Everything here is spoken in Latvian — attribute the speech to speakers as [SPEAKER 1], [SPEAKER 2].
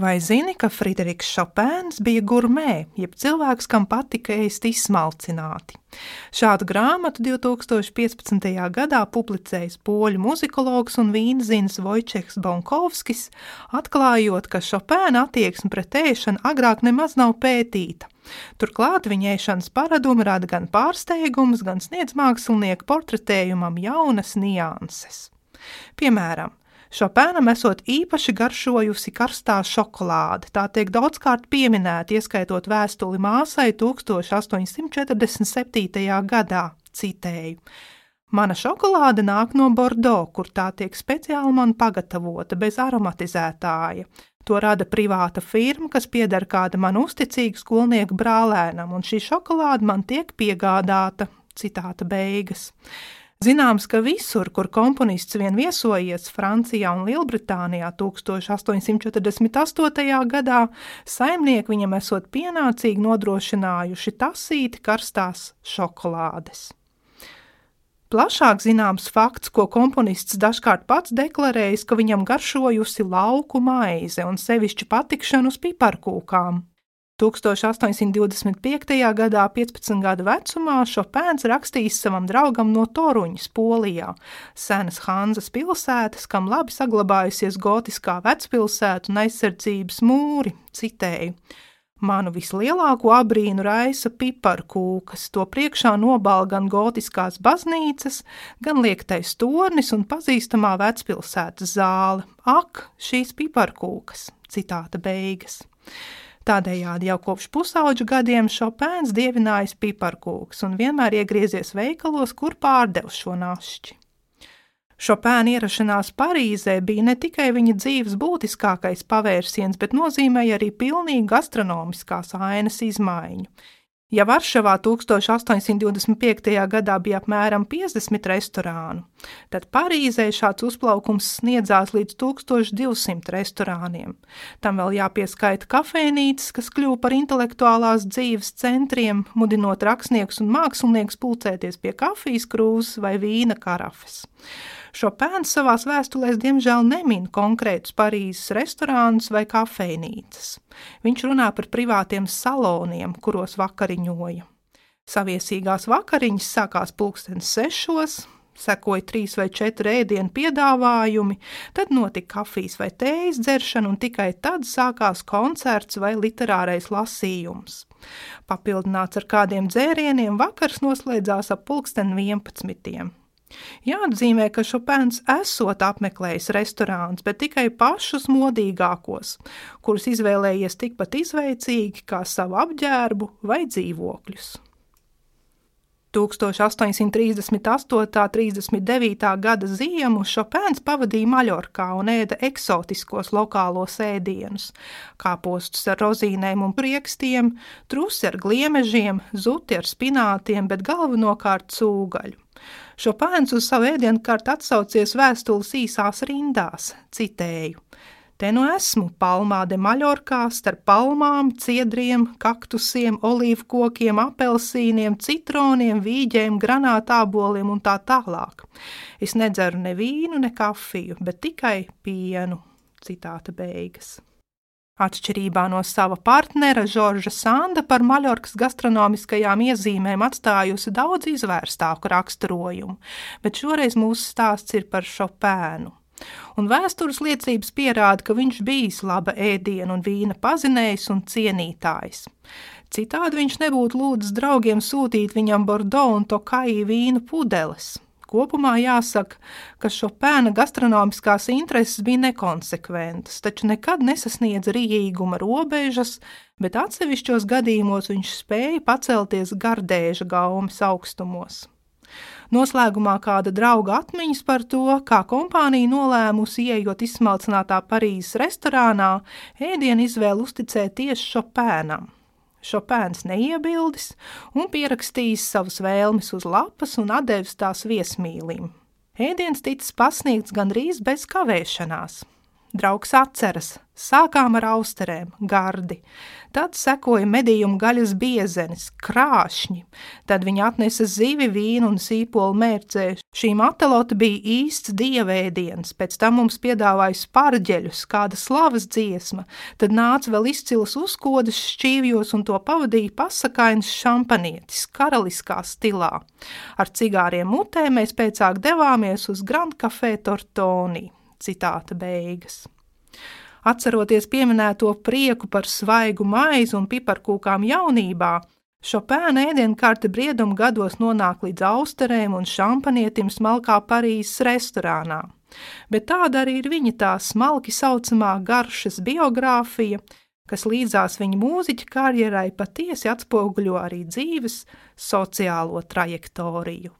[SPEAKER 1] Vai zini, ka Frideriks Šopēns bija gurmē, jeb cilvēks, kam patika ēst izsmalcināti? Šādu grāmatu 2015. gadā publicējis poļu muzikologs un vīnzins Vojčeks Bonkovskis, atklājot, ka Šopēna attieksme pret ēšanu agrāk nemaz nav pētīta. Turklāt viņa ēšanas paradumi rada gan pārsteigumus, gan sniedz mākslinieku portretējumam jaunas nianses. Piemēram, Šopēnam esot īpaši garšojusi karstā šokolāde. Tā tiek daudzkārt pieminēta, ieskaitot vēstuli māsai 1847. gadā, citēju. Mana šokolāde nāk no Bordeaux, kur tā tiek speciāli man pagatavota, bez aromatizētāja. To rada privāta firma, kas pieder kāda man uzticīga skolnieka brālēnam, un šī šokolāde man tiek piegādāta. Citāta beigas. Zināms, ka visur, kur komponists vien viesojies Francijā un Lielbritānijā 1848. gadā, saimnieki viņam esot pienācīgi nodrošinājuši tasīti karstās šokolādes. Plašāk zināms fakts, ko komponists dažkārt pats deklarējis, ka viņam garšojusi lauku maize un sevišķi patikšanu uz piparkūkām. 1825. gadā, 15 gadu vecumā, Šopēns rakstījis savam draugam no Toruņas, Polijā, senas Hanzas pilsētas, kam labi saglabājusies gotiskā vecpilsētu un aizsardzības mūri, citēju. Manu vislielāko abrīnu raisa piparkūkas, to priekšā nobāla gan gotiskās baznīcas, gan liektais tornis un pazīstamā vecpilsētas zāle. Ak, šīs piparkūkas! Citāta beigas. Tādējādi jau kopš pusauģu gadiem Šopēns dievinājis piparkūks un vienmēr iegriezies veikalos, kur pārdev šo našķi. Šopēna ierašanās Parīzē bija ne tikai viņa dzīves būtiskākais pavērsiens, bet nozīmēja arī pilnīgu gastronomiskās ainas izmaiņu. Ja Varšavā 1825. gadā bija apmēram 50 restorānu, tad Parīzē šāds uzplaukums sniedzās līdz 1200 restorāniem. Tam vēl jāpieskaita kafejnīcas, kas kļuva par intelektuālās dzīves centriem, mudinot rakstniekus un māksliniekus pulcēties pie kafijas krūzes vai vīna karafes. Šopēns savās vēstulēs diemžēl nemin konkrētus Parīzes restorānus vai kafejnīcas. Viņš runā par privātiem saloniem, kuros vakariņoja. Saviesīgās vakariņas sākās pulkstenes sešos, sekoja trīs vai četri ēdienu piedāvājumi, tad notika kafijas vai tējas dzeršana, un tikai tad sākās koncerts vai literārais lasījums. Papildināts ar kādiem dzērieniem, vakars noslēdzās ap pulksten 11. Jāatzīmē, ka Šopēns esot apmeklējis restorānus, bet tikai pašus modīgākos, kurus izvēlējies tikpat izveicīgi kā savu apģērbu vai dzīvokļus. 1838. un 39. gada ziemu Šopēns pavadīja Maļorkā un ēda eksotiskos lokālos ēdienus - kāpostus ar rozīnēm un priekstiem, trusi ar gliemežiem, zuti ar spinātiem, bet galvenokārt cūgaļu. Šopēns uz savu ēdienu kārtu atsaucies vēstules īsās rindās, citēju. Te nu esmu palmā de Maļorkā starp palmām, ciedriem, kaktusiem, olīvu kokiem, apelsīniem, citroniem, vīģiem, granātāboliem un tā tālāk. Es nedzeru ne vīnu, ne kafiju, bet tikai pienu. Citāta beigas. Atšķirībā no sava partnera Žorža Sanda par Maļorkas gastronomiskajām iezīmēm atstājusi daudz izvērstāku raksturojumu, bet šoreiz mūsu stāsts ir par Šopēnu. Un vēstures liecības pierāda, ka viņš bijis laba ēdienu un vīna pazinējs un cienītājs. Citādi viņš nebūtu lūdzis draugiem sūtīt viņam Bordeaux un Tokai vīnu pudeles. Kopumā jāsaka, ka Šopēna gastronomiskās intereses bija nekonsekventas, taču nekad nesasniedza rīīguma robežas, bet atsevišķos gadījumos viņš spēja pacelties gardēža gaumes augstumos. Noslēgumā kāda drauga atmiņas par to, kā kompānija nolēmusi ieejot izsmalcinātā Parīzes restorānā, ēdienu izvēlu uzticēt tieši Šopēnam. Šopēns neiebildis un pierakstījis savas vēlmes uz lapas un devis tās viesmīlim. Ēdiens ticis pasniegts gandrīz bez kavēšanās. Draugs atceras, sākām ar austerēm, gardi, tad sekoja medījumu gaļas biezenis, krāšņi, tad viņi atnesa zivi, vīnu un sīpolu mērcē. Šī matelota bija īsts dievēdiens, pēc tam mums piedāvāja sparģeļus, kāda slavas dziesma, tad nāca vēl izcilas uzkodas šķīvjos un to pavadīja pasakains šampanietis, karaliskā stilā. Ar cigāriem mutē mēs pēcāk devāmies uz Grand Café Tortoni. Citāta beigas. Atceroties pieminēto prieku par svaigu maizi un piparkūkām jaunībā, Šopēna ēdienkarte brieduma gados nonāk līdz austerēm un šampanietim smalkā Parīzes restorānā. Bet tāda arī ir viņa tā smalki saucamā garšas biogrāfija, kas līdzās viņa mūziķa karjerai patiesi atspoguļo arī dzīves sociālo trajektoriju.